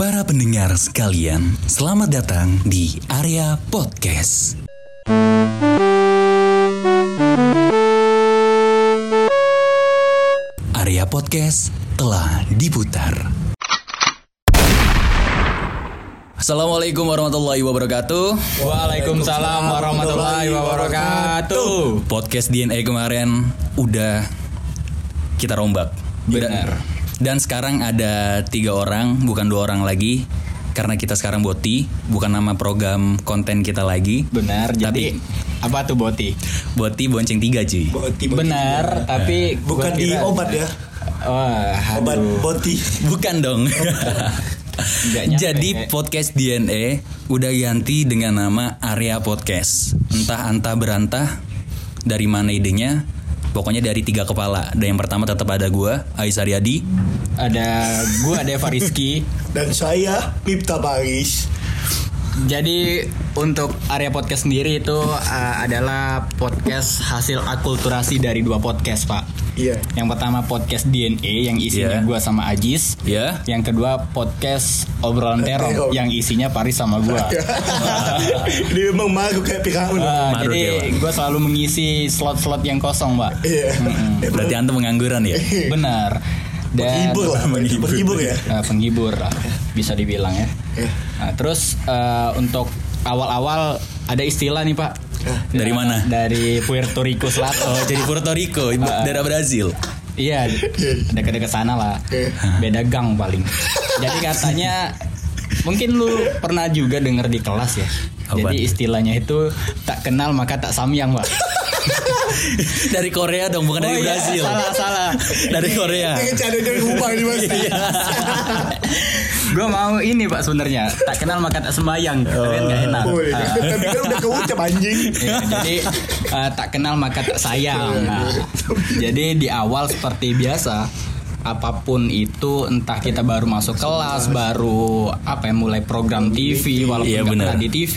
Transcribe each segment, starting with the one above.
Para pendengar sekalian, selamat datang di area podcast. Area podcast telah diputar. Assalamualaikum warahmatullahi wabarakatuh. Waalaikumsalam warahmatullahi wabarakatuh. Podcast DNA kemarin udah kita rombak. Benar. Dan sekarang ada tiga orang, bukan dua orang lagi. Karena kita sekarang Boti, bukan nama program konten kita lagi. Benar. Jadi apa tuh boti? Boti bonceng tiga cuy. Boti, boti. Benar. Tapi Bukan di kira- obat ya. Wah, Obat boti. Bukan dong. Jadi podcast DNA udah ganti dengan nama Area Podcast. Entah antah berantah dari mana idenya. Pokoknya dari tiga kepala. Dan yang pertama tetap ada gua, Ais Aryadi. Ada gua ada Rizky. Dan saya Mipta Paris. Jadi untuk area podcast sendiri itu uh, adalah podcast hasil akulturasi dari dua podcast, Pak. Iya. Yang pertama podcast DNA yang isinya Iya. gua sama Ajis. Ya. Yang kedua podcast obrolan terong Terong. yang isinya Paris sama gua. Dia memang malu kayak Firaun. Ah, jadi gue selalu mengisi slot-slot yang kosong, Mbak. Iya. Berarti antum pengangguran ya? Benar. Dan Penghibur lah, penghibur ya. Eh, penghibur lah, bisa dibilang ya. Iya. Nah, terus eh, untuk awal-awal ada istilah nih Pak. Dari mana? Dari Puerto Rico Selatan. Oh, jadi Puerto Rico, ibu daerah Brazil. Iya, dekat-dekat sana lah. Iya. Beda gang paling. Jadi katanya mungkin lu pernah juga denger di kelas ya. Apa? Jadi istilahnya itu tak kenal maka tak samyang, Pak. dari Korea dong, bukan dari Oh iya, Brazil. Salah, salah. Dari Korea. Ini cara dari mas. Iya. gue mau ini pak sebenarnya tak kenal maka tak sembayang tapi kan nggak enak Oh, iya. Tapi kan udah keucap anjing. iya, jadi eh, tak kenal maka tak sayang Nah, jadi di awal seperti biasa apa pun itu entah kita baru masuk kelas baru apa ya mulai program TV walaupun Iya, nggak benar. pernah di TV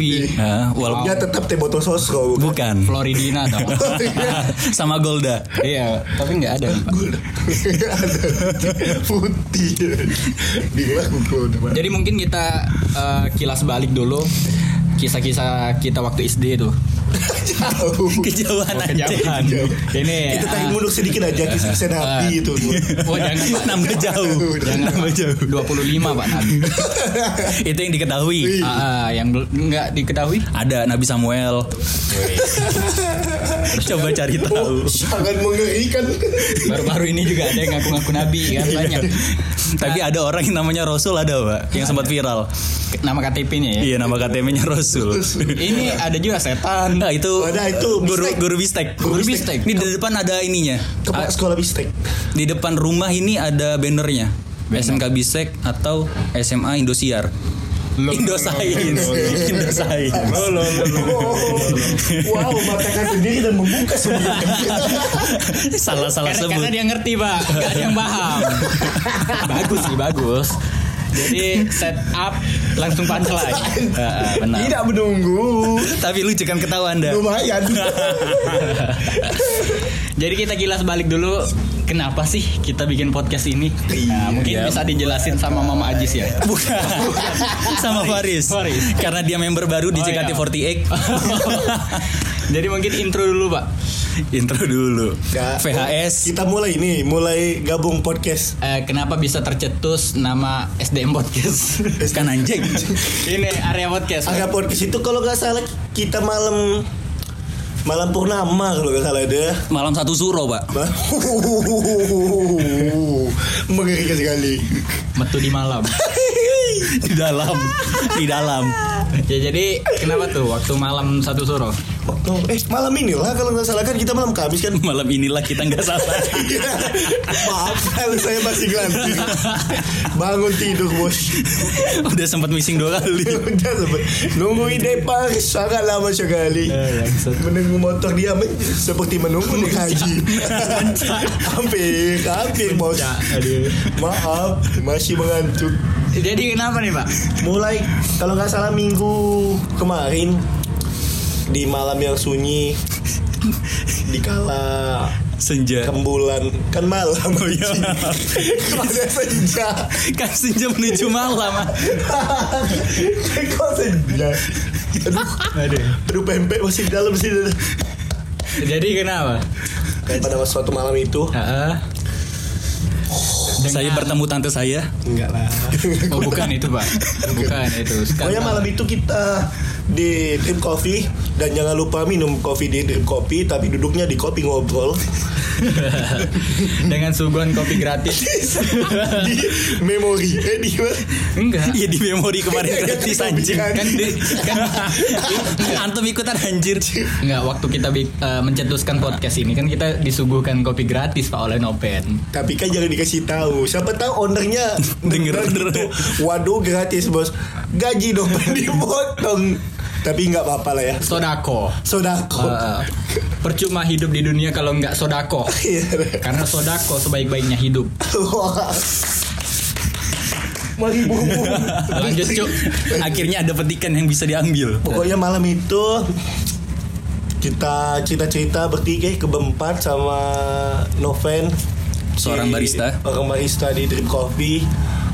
walaupun Dia tetap teh botol sosro. bukan. Floridina dong. Sama Golda. iya tapi nggak ada. Nih, pak Putih. Jadi mungkin kita eh, kilas balik dulu. Kisah-kisah kita waktu SD tuh Jauh. Kejauhan Oh, aja. kejauhan. Ini Kita tarik ah, mundur sedikit aja kisah Nabi itu. Oh jangan. Nambah jauh. Jangan Nambah jauh. 25 Pak Nabi. Itu yang diketahui. Ah, ah, yang nggak diketahui. Ada Nabi Samuel. Coba cari tahu. Sangat mengerikan. Baru-baru ini juga ada yang ngaku-ngaku Nabi kan banyak. Tapi ada orang yang namanya Rasul ada, Pak, yang sempat viral. Nama KTP-nya ya. Iya, nama KTP-nya Rasul. Ini ada juga setan. Nah, itu Ada itu, guru bistek. guru bistek. Guru bistek. Ini di depan ada ininya. Kepala sekolah bistek. Di depan rumah ini ada bannernya. SMK Bistek atau SMA Indosiar. Indosain. Indosain. Oh, wow, mengatakan sendiri dan membuka sendiri. Salah-salah sebut. karena dia ngerti Pak, nggak ada yang paham. bagus sih bagus. Jadi set up langsung punchline. Ah, ah, benar. Tidak menunggu. Tapi lucu kan ketawa Anda. Lumayan. Jadi kita kilas balik dulu kenapa sih kita bikin podcast ini? Nah, mungkin Iya. bisa dijelasin sama Mama Ajis ya. Bukan. Sama Faris. Faris. Karena dia member baru di Oh, iya. JKT48. Jadi mungkin intro dulu, Pak. Intro dulu. Ya, VHS. Kita mulai ini, mulai gabung podcast. Eh, kenapa bisa tercetus nama SDM Podcast? Kan anjing. Ini area podcast. Agak podcast itu kalau nggak salah kita malam malam purnama kalau nggak salah ada. Malam satu suro, Pak. Mengerikan sekali. Metu di malam. Di dalam. Di dalam. ya jadi kenapa tuh waktu malam satu suro? Oh, eh malam ini lah kalau nggak salah kan kita malam Kamis kan. Malam inilah kita nggak salah. Maaf kalau saya masih ganti. Bangun tidur bos. Udah sempat missing dua kali. Udah sempet nunggu ide pas sangat lama sekali. Menunggu motor dia men- seperti menunggu naik haji. hampir, hampir bos. Maaf, masih mengantuk. Jadi kenapa nih, Pak? Mulai kalau nggak salah minggu kemarin di malam yang sunyi di kala Senja. Rembulan kan malam. Oh iya. Ke mana senja? kan senja menuju malam. Kok senja? Aduh, Aduh. pempek masih dalam sini. Jadi kenapa? Pada suatu malam itu Heeh. Saya bertemu tante saya. Enggak lah Oh bukan itu pak Bukan itu Pokoknya Sekarang- malam itu kita di Drip Coffee Dan jangan lupa minum kopi di Drip Coffee Tapi duduknya di kopi ngobrol Dengan suguhan kopi gratis Di memori Eh di mana? Enggak Iya di memori kemarin gratis anjing. Kan di, kan Antum ikutan anjir. Enggak waktu kita eh, mencetuskan podcast ini kan kita disuguhkan kopi gratis pak oleh Nopen Tapi kan jangan dikasih tahu Siapa tahu ownernya Denger. gitu. Waduh gratis bos Gaji dong dipotong. Tapi nggak apa-apa lah ya. Sodako. Sodako. Eh, percuma hidup di dunia kalau nggak sodako. Iya. karena sodako sebaik-baiknya hidup. Mari lanjut cuk. Akhirnya ada petikan yang bisa diambil. Pokoknya malam itu kita cerita-cerita bertiga ke berempat sama Noven. Seorang barista. Orang barista di Drip Coffee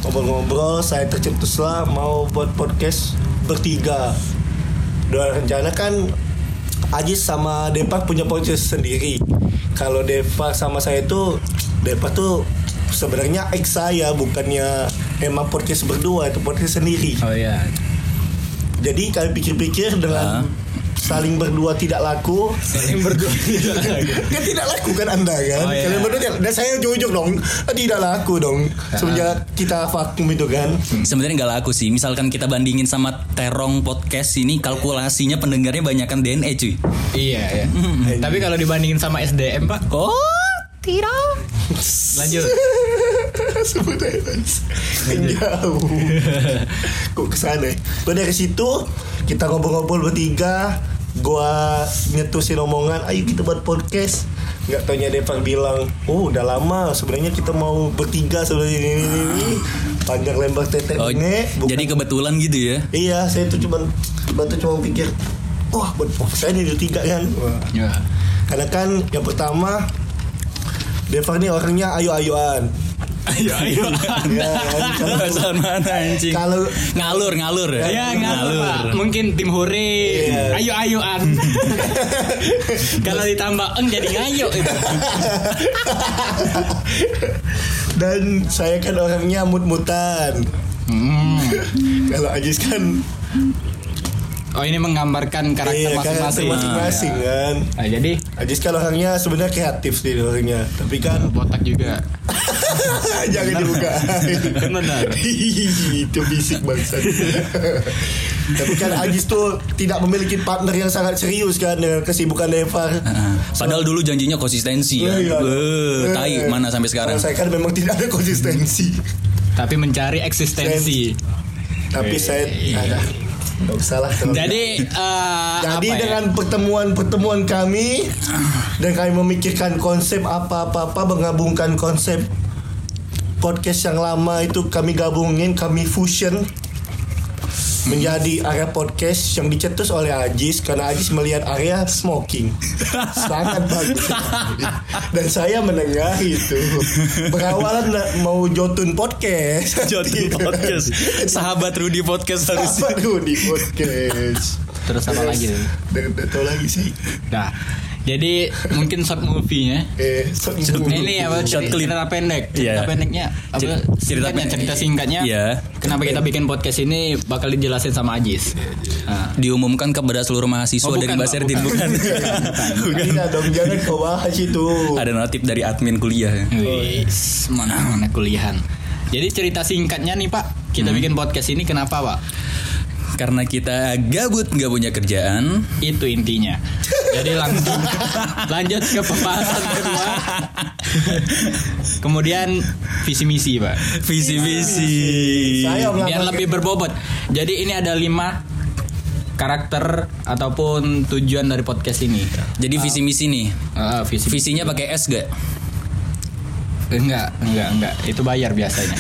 Ngobrol-ngobrol Saya tercetuslah mau buat podcast bertiga. Dan rencana kan Ajis sama Depak punya podcast sendiri. Kalau Depak sama saya itu Depak tuh sebenarnya ex saya bukannya emang podcast berdua itu podcast sendiri. Oh ya jadi kami pikir-pikir dengan Ah. Saling berdua tidak laku. saling berdua kan tidak laku kan Anda kan? Oh, iya. Kalian berdua tidak- dan saya jujur dong, tidak laku dong. Semenjak kita vakum itu kan. Sebenarnya nggak laku sih. Misalkan kita bandingin sama Terong podcast ini kalkulasinya pendengarnya banyakan DNA cuy. iya ya tapi kalau dibandingin sama SDM pak Oh, tidak. lanjut Sebenarnya kan jauh. Kok ke sana? Gue dari situ kita ngobrol-ngobrol bertiga. Gua nyetusin omongan, ayo kita buat podcast. Nggak taunya Devan bilang, oh udah lama sebenarnya kita mau bertiga sebenarnya ini, ini, ini. panjang lebar tete Oh, ini. bukan- jadi kebetulan gitu ya. Iya, saya tuh cuman cuman tuh cuma pikir, wah buat podcast saya ini tiga kan. Wah. ya Karena kan yang pertama Devan ini orangnya ayo-ayoan. Ayo ayo Bahasa mana anjing? Kalau ngalur ngalur ya. Ya ngalur Pak. Mungkin tim hore Iya. Ayo ayoan Kalau ditambah eng jadi ngayo itu. dan saya kan orangnya mut-mutan. Hmm. Kalau Ajis kan Oh ini menggambarkan karakter iya, masing-masing masing-masing kan. Nah, Jadi Ajis kan orangnya sebenarnya kreatif sih orangnya, tapi kan botak juga jangan dibuka. Kan benar. Itu bisik bangsa. tapi kan Ajis tuh tidak memiliki partner yang sangat serius kan dengan kesibukan Devar. Ah, Padahal dulu janjinya konsistensi ya. Iya. Tai mana sampai sekarang. Kalau saya kan memang tidak ada konsistensi. Tapi mencari eksistensi Tapi saya ada. Nggak usah lah. kalau- Jadi eh, Jadi apa ya? dengan pertemuan-pertemuan kami dan kami memikirkan konsep apa-apa-apa menggabungkan konsep podcast yang lama itu kami gabungin, kami fusion menjadi area podcast yang dicetus oleh Ajis karena Ajis melihat area smoking. Sangat bagus. Dan saya menengah itu. Berawalan mau jotun podcast. Jotun podcast. Sahabat Rudy podcast harus. apa tuh di podcast. Terus apa lagi? Tahu lagi sih Nah Jadi mungkin short movie-nya eh so- Ini apa Short clip. cerita pendek Iya. Cerita pendeknya apa, Cer- cerita singkatnya, pendek. cerita singkatnya Iya. Kenapa kita bikin podcast ini Bakal dijelasin sama Ajis Nah, Diumumkan kepada seluruh mahasiswa Oh, bukan, dari Pak, Baserdin bukan. Tidak dong, jangan kau bahas itu. Ada notif dari admin kuliah. Wis, mana mana kuliahan. Jadi cerita singkatnya nih Pak, kita bikin podcast ini kenapa Pak? Karena kita gabut nggak punya kerjaan. Itu intinya. Jadi langsung lanjut ke pembahasan kedua. Kemudian visi misi Pak. Visi. Saya Biar lebih berbobot. Jadi ini ada lima karakter ataupun tujuan dari podcast ini. Jadi visi misi nih. Ah, visi Visinya pakai S gak? Enggak, enggak, enggak. Itu bayar biasanya.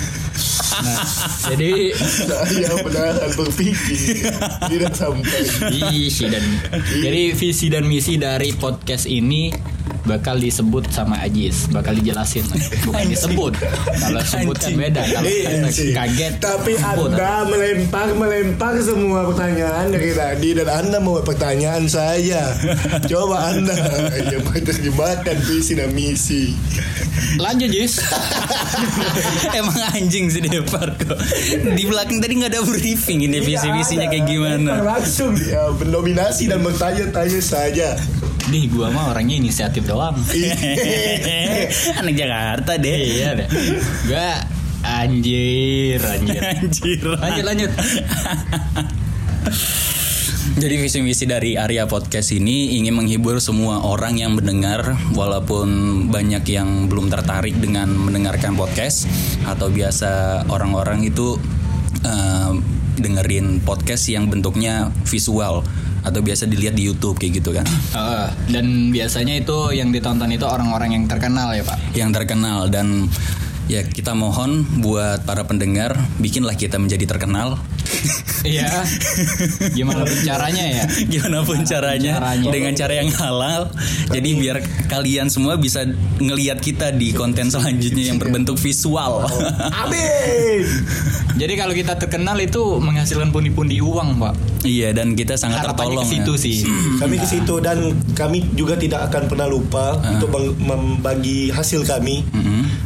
Nah, jadi saya benar berpikir tidak sampai. visi dan jadi visi dan misi dari podcast ini bakal disebut sama Ajis, bakal dijelasin. Bukan disebut. Kalau sebut kan beda. Kalau Iya kita sih. kaget. Tapi sebut. Anda melempar melempar semua pertanyaan dari tadi dan Anda mau pertanyaan saya. Coba Anda yang menerjemahkan visi dan misi. Lanjut Jis. Emang anjing sih Depar kok. Di belakang tadi nggak ada briefing ini visi-visinya kayak gimana. Langsung ya mendominasi dan bertanya-tanya saja. Nih gua mah orangnya inisiatif doang. Anak Jakarta deh. iya deh. Gua anjir, anjir. Anjir. Lanjut lanjut. Jadi visi misi dari Arya Podcast ini ingin menghibur semua orang yang mendengar walaupun banyak yang belum tertarik dengan mendengarkan podcast atau biasa orang-orang itu eh, dengerin podcast yang bentuknya visual atau biasa dilihat di YouTube kayak gitu kan. Heeh. dan biasanya itu yang ditonton itu orang-orang yang terkenal ya Pak. Yang terkenal dan ya kita mohon buat para pendengar bikinlah kita menjadi terkenal. Iya. Gimana pun caranya ya? Gimana pun caranya, Caranya. dengan cara yang halal. Jadi biar kalian semua bisa ngelihat kita di konten selanjutnya yang berbentuk visual. Amin. Jadi kalau kita terkenal itu menghasilkan pundi-pundi uang, Pak. iya dan kita sangat Harapannya tertolong. ke situ ya. sih. Kami ke situ dan kami juga tidak akan pernah lupa untuk meng- membagi hasil kami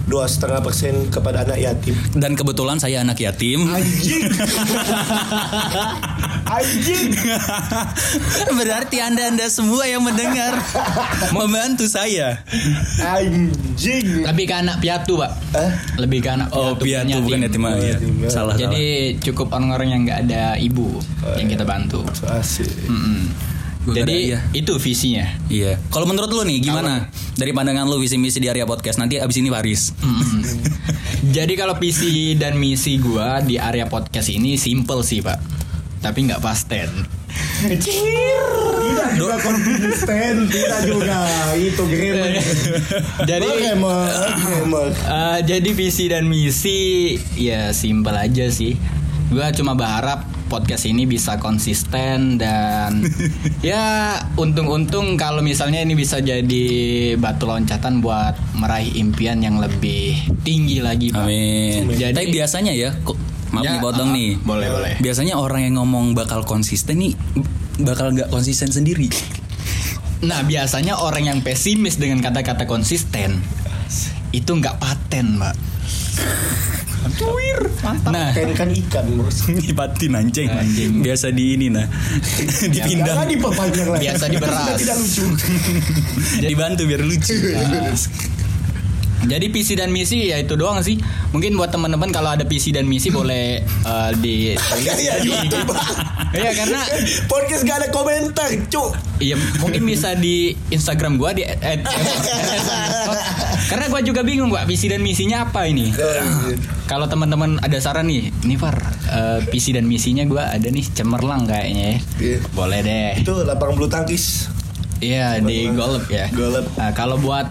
dua setengah persen kepada anak yatim. Dan kebetulan saya anak yatim. Anjing. Anjing. Berarti anda-anda semua yang mendengar membantu saya. Anjing. Lebih ke anak piatu, Pak. Hah? Lebih ke anak Oh, piatu bukan yatim. iya. yatim. Salah, Jadi cukup orang-orang yang nggak ada ibu yang kita bantu. So asik. Mm-mm. Gua Jadi iya. itu visinya. Iya. Kalau menurut lu nih gimana? Dari pandangan lu visi misi di area podcast nanti abis ini Paris. Mm-mm. Jadi kalau visi dan misi gua di area podcast ini simple sih, Pak. Tapi nggak pasten. Tidak juga konsisten, tidak juga itu grammar. Jadi grammar. Eh, jadi visi dan misi ya simpel aja sih. Gua cuma berharap podcast ini bisa konsisten dan ya untung-untung kalau misalnya ini bisa jadi batu loncatan buat meraih impian yang lebih tinggi lagi, Pak. Amin. Jadi- Tapi biasanya ya, kok maaf Ya, nih potong ah, nih. boleh, boleh. Biasanya orang yang ngomong bakal konsisten nih bakal nggak konsisten sendiri. Nah, biasanya orang yang pesimis dengan kata-kata konsisten itu nggak paten, Mbak. Nah, Kan kan ikan. Dipatin anjing. Anjing. Biasa di ini nah. Dipindah. Jangan diperpanjang lagi. Biasa diberas. Sudah tidak lucu. Dibantu biar lucu. Jadi visi dan misi ya itu doang sih. Mungkin buat teman-teman kalau ada visi dan misi boleh eh, di. Iya karena Podcast gak ada komentar, cuk. Iya mungkin bisa di Instagram gua di karena gua juga bingung gua visi dan misinya apa ini. Kalau teman-teman ada saran nih, nih Far, eh, visi dan misinya gua ada nih cemerlang kayaknya ya. Iya. Boleh deh. Itu lapangan bulu tangkis. Iya di golf ya. Golf. Nah, kalau buat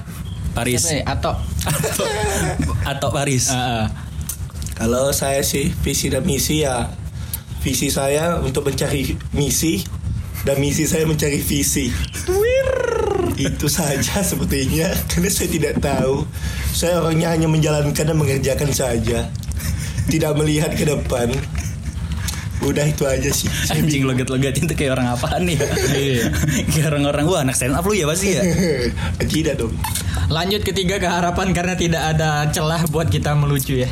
Paris siapa ya? atau atau, atau Paris. eh, eh, Kalau saya sih visi dan misi ya visi saya untuk mencari misi dan misi saya mencari visi. Itu saja sepertinya karena saya tidak tahu. Saya orangnya hanya menjalankan dan mengerjakan saja. Tidak melihat ke depan. Udah itu aja sih. Saya Anjing logat-logatin tuh kayak orang apaan nih? Iya. kayak orang-orang wah anak stand up lu ya pasti ya. Tidak dong. Lanjut ketiga ke harapan karena tidak ada celah buat kita melucu ya.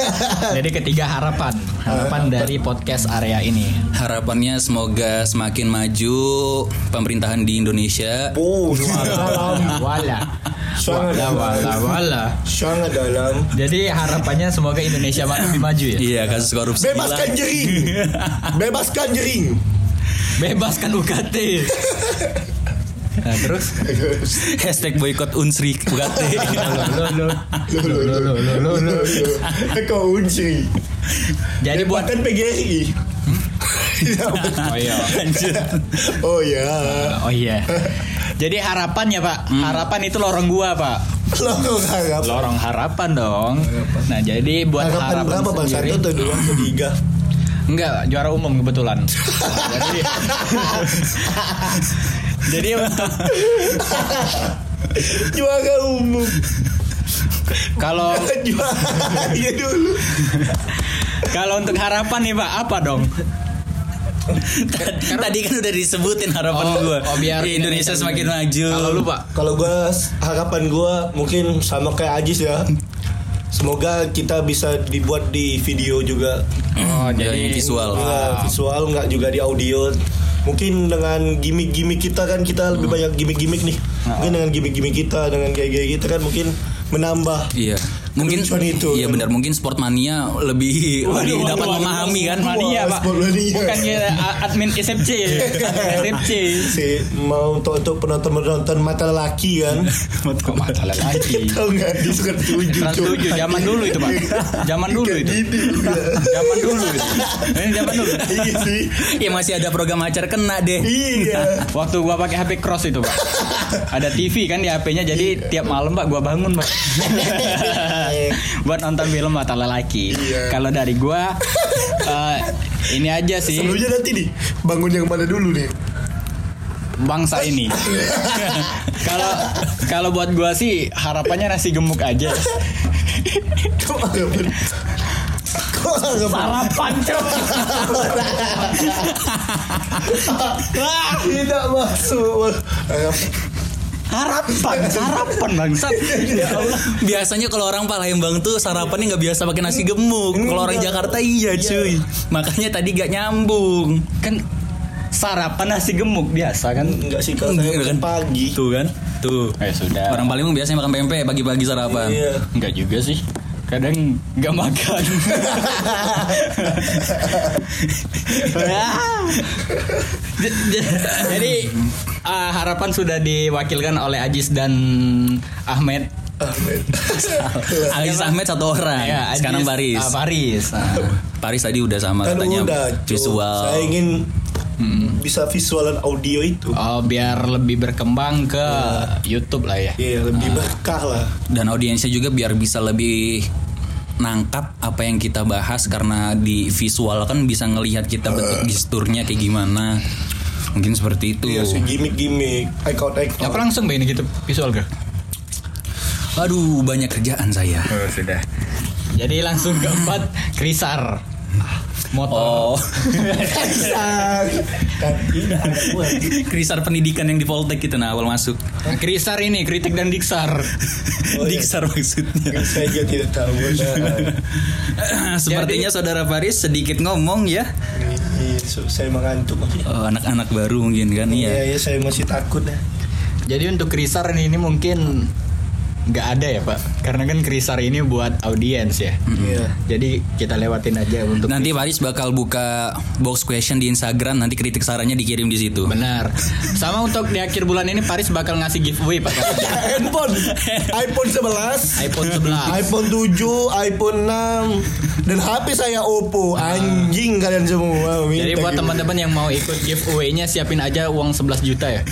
Jadi ketiga harapan, harapan dari podcast area ini. Harapannya semoga semakin maju pemerintahan di Indonesia. Oh. Wala. Sangat Wala wala. Sangat dalam. Jadi harapannya semoga Indonesia lebih maju ya. Iya kasus korupsi. Bebaskan jering. Bebaskan jering. Bebaskan UKT. Nah, terus Hashtag boykot unsri UKT. lo. Kau unci. Jadi buat Bahkan PGRI. Oh iya. Oh ya. Oh iya. Jadi harapan ya Pak. Harapan itu lorong gua Pak. Lorong harap. Lorong harapan dong. Nah jadi buat Harapan harapan, berapa Bang sendiri. Santo? Tuh dua atau tiga? Enggak, juara umum kebetulan. jadi Jadi untuk Juara umum. Kalau Juara aja dulu. kalau untuk harapan nih Pak, apa dong? Tadi kan udah disebutin harapan Oh, gua. oh, biar Di Indonesia Indonesia semakin lebih- maju. Kalau lu Pak, Kalau gua harapan gua mungkin sama kayak Ajis ya. Semoga kita bisa dibuat di video juga. oh jadi visual. Ya, visual nggak juga di audio. Mungkin dengan gimmick-gimmick kita kan kita lebih banyak gimmick-gimmick nih. Mungkin dengan gimmick-gimmick kita dengan gaya-gaya kita kan mungkin menambah. Iya. Mungkin itu. Iya benar, mungkin sport mania lebih lebih waduh, dapat waduh, memahami kan. waduh. Mania Wah, Pak. mania. Bukan ya admin SFC. SFC. Si mau untuk untuk penonton-penonton mata lelaki kan. Kok masalah lagi? Tahu nggak di surat tujuh. 7 zaman dulu itu Pak. Zaman dulu itu. Zaman dulu itu. Ini zaman dulu. Iya sih. Ya masih ada program acar kena deh. Iya. Waktu gua pakai HP Cross itu, Pak. Ada TV kan di HP-nya jadi tiap malam, Pak, gua bangun, Pak. Buat nonton film mata lelaki. Iya. Kalau dari gua eh, ini aja sih Seluruhnya nanti nih bangun yang mana dulu nih? bangsa ini. Kalau kalau buat gua sih harapannya nasi gemuk aja. Sarapan, Cok. Tidak masuk. Harapan, harapan bangsat. Ya Allah. Biasanya kalau orang Palembang tuh sarapannya nggak biasa pakai nasi gemuk. Kalau orang Jakarta iya cuy. Makanya tadi gak nyambung. Kan sarapan nasi gemuk biasa kan. Enggak sih kalau saya makan pagi. Tuh kan? Tuh. Eh sudah. Orang Palembang biasanya makan pempek pagi-pagi sarapan. Iya. Enggak juga sih. Kadang nggak makan. Jadi uh, harapan sudah diwakilkan oleh Ajis dan Ahmed. Ahmed. Aziz Ahmed satu orang. Ya, Ajis, Sekarang Paris. ah, Paris. Nah. Paris tadi udah sama Kan katanya udah visual. Saya ingin bisa visual dan audio itu. Oh, biar lebih berkembang ke YouTube lah ya. Iya, lebih berkah lah. dan audiensnya juga biar bisa lebih nangkap apa yang kita bahas karena di visual kan bisa ngelihat kita bentuk gesturnya kayak gimana mungkin seperti itu Iya, sih gimmick-gimmick, icon Ya icon. apa langsung begini gitu visual gak? aduh banyak kerjaan saya Oh, sudah. Jadi langsung keempat Krisar. Motor. oh Kan ada buat. krisar pendidikan yang di Poltek gitu nah awal masuk Krisar ini kritik dan diksar. Oh, iya. diksar maksudnya Saya juga tidak tahu. Sepertinya saudara Paris sedikit ngomong ya Iya, saya mengantuk. Oh, anak-anak baru mungkin kan Iya, iya iya, saya masih takut ya. Jadi untuk Krisar ini, ini mungkin nggak ada ya pak, karena kan Krisar ini buat audiens ya. Iya. Jadi kita lewatin aja untuk nanti Paris bakal buka box question di Instagram nanti kritik sarannya dikirim di situ benar. Sama untuk di akhir bulan ini Paris bakal ngasih giveaway pak. Handphone iPhone 11 iPhone 11. iPhone 7, iPhone 6 dan HP saya Oppo. Anjing kalian semua. Minta Jadi buat gitu. teman-teman yang mau ikut giveaway-nya siapin aja uang 11 juta ya.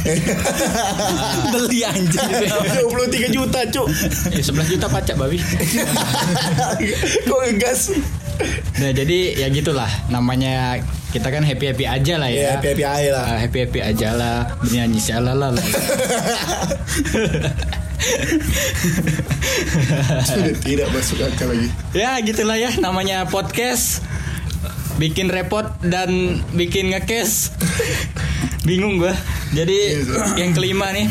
beli anjing 23 juta, Cuk. Eh, 11 juta pacak babi. Kok ngegas? Nah jadi ya gitulah namanya kita kan happy happy aja lah Ya, ya. happy happy lah. happy happy aja lah bernyanyi shalala lah. Sudah tidak masuk akal lagi. ya gitulah ya namanya podcast bikin repot dan bikin ngekes bingung gua jadi yang kelima nih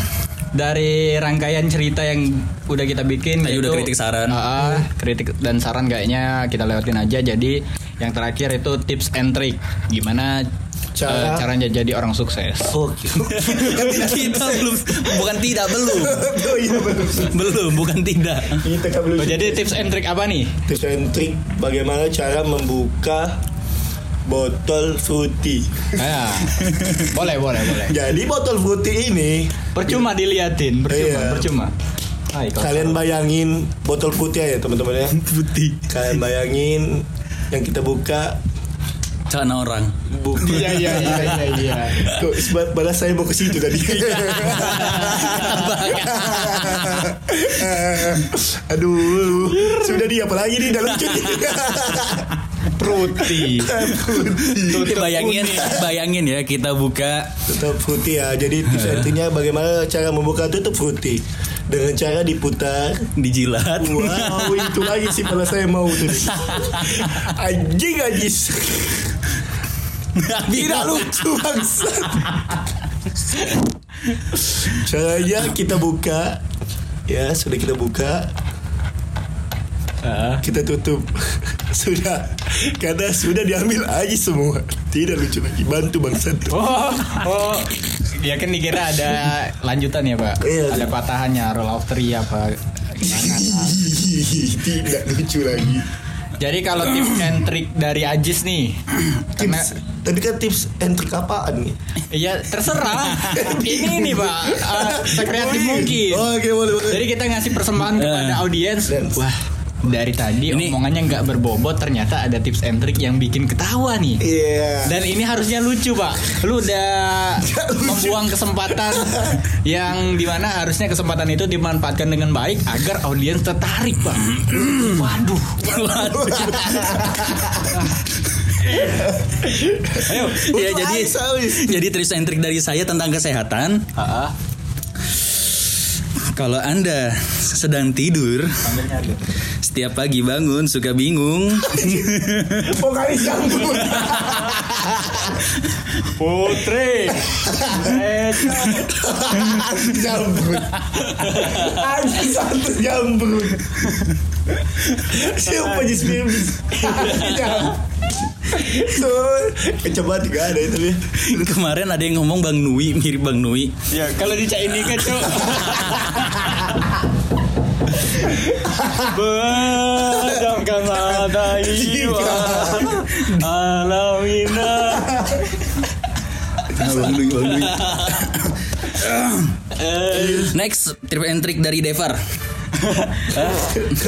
dari rangkaian cerita yang udah kita bikin Tadi udah kritik saran. Ah, kritik dan saran kayaknya kita lewatin aja. Jadi yang terakhir itu tips and trick. Gimana Cara- eh, caranya jadi orang sukses. Oke. kita belum bukan tidak belum. Oh iya belum. Bukan tidak. Kan belum. Oh, jadi tips and trick apa nih? Tips and trick bagaimana cara membuka botol fruity. Ah, boleh boleh boleh Jadi botol fruity ini percuma diliatin percuma Iya. percuma Hai, kalau- kalian bayangin botol putih ya teman-teman ya. putih Kalian bayangin yang kita buka celana orang buku. Iya iya iya iya iya. Kok sebab balas saya mau ke situ tadi. Aduh, sudah dia apa lagi nih dalam lucu Pruti. Tuh, bayangin bayangin ya kita buka Tutup fruity ya. Jadi tricknya bagaimana cara membuka tutup fruity. dengan cara diputar Dijilat. Wow, itu lagi sih pada saya mau tuh. Anjing ajis. Tidak lucu bangsa. Caranya kita buka, ya sudah kita buka, kita tutup. Sudah, karena sudah diambil aja semua. Tidak lucu lagi. Bantu bangsa. Oh, oh. Ya kan dikira ada lanjutan ya pak Iya. Ada patahannya Roll of three apa Tidak lucu lagi. Jadi kalau tips and trick dari Ajis nih Karena Tips, tapi kan tips and trick apaan nih? Ya terserah Ini nih pak uh, Sekreatif mungkin Oh, Oke, boleh, boleh. Jadi kita ngasih persembahan kepada audiens Wah dari tadi Ini- omongannya nggak berbobot ternyata ada tips and trick yang bikin ketawa nih. Iya. Dan ini harusnya lucu pak. Lu udah membuang kesempatan Yang di mana harusnya kesempatan itu dimanfaatkan dengan baik Agar audiens tertarik pak. Waduh. Ayo. Ya jadi jadi tips and trick dari saya tentang kesehatan. Ah, Kalau Anda sedang tidur, setiap pagi bangun suka bingung. Vokalis campur. Putri jambut. Anjing satu jambut. Siapa jis bibis? So, coba juga ada itu ya. Kemarin ada yang ngomong Bang Nui mirip Bang Nui. Ya kalau di ini kan cok Bedangkan mata jiwa Alamina Ah, Bang Nui, Bang Nui. Next tip and trick dari Devar.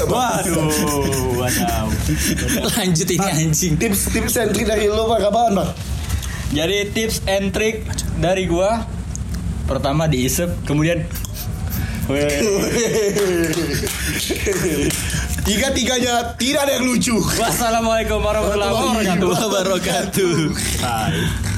Waduh Waduh Lanjut ini anjing. Tips tips and trick dari lo pak apaan pak? Jadi tips and trick dari gua Pertama diisep Kemudian Tiga tiganya tidak ada yang lucu. Wassalamualaikum warahmatullahi wabarakatuh Wabarakatuh. Bye.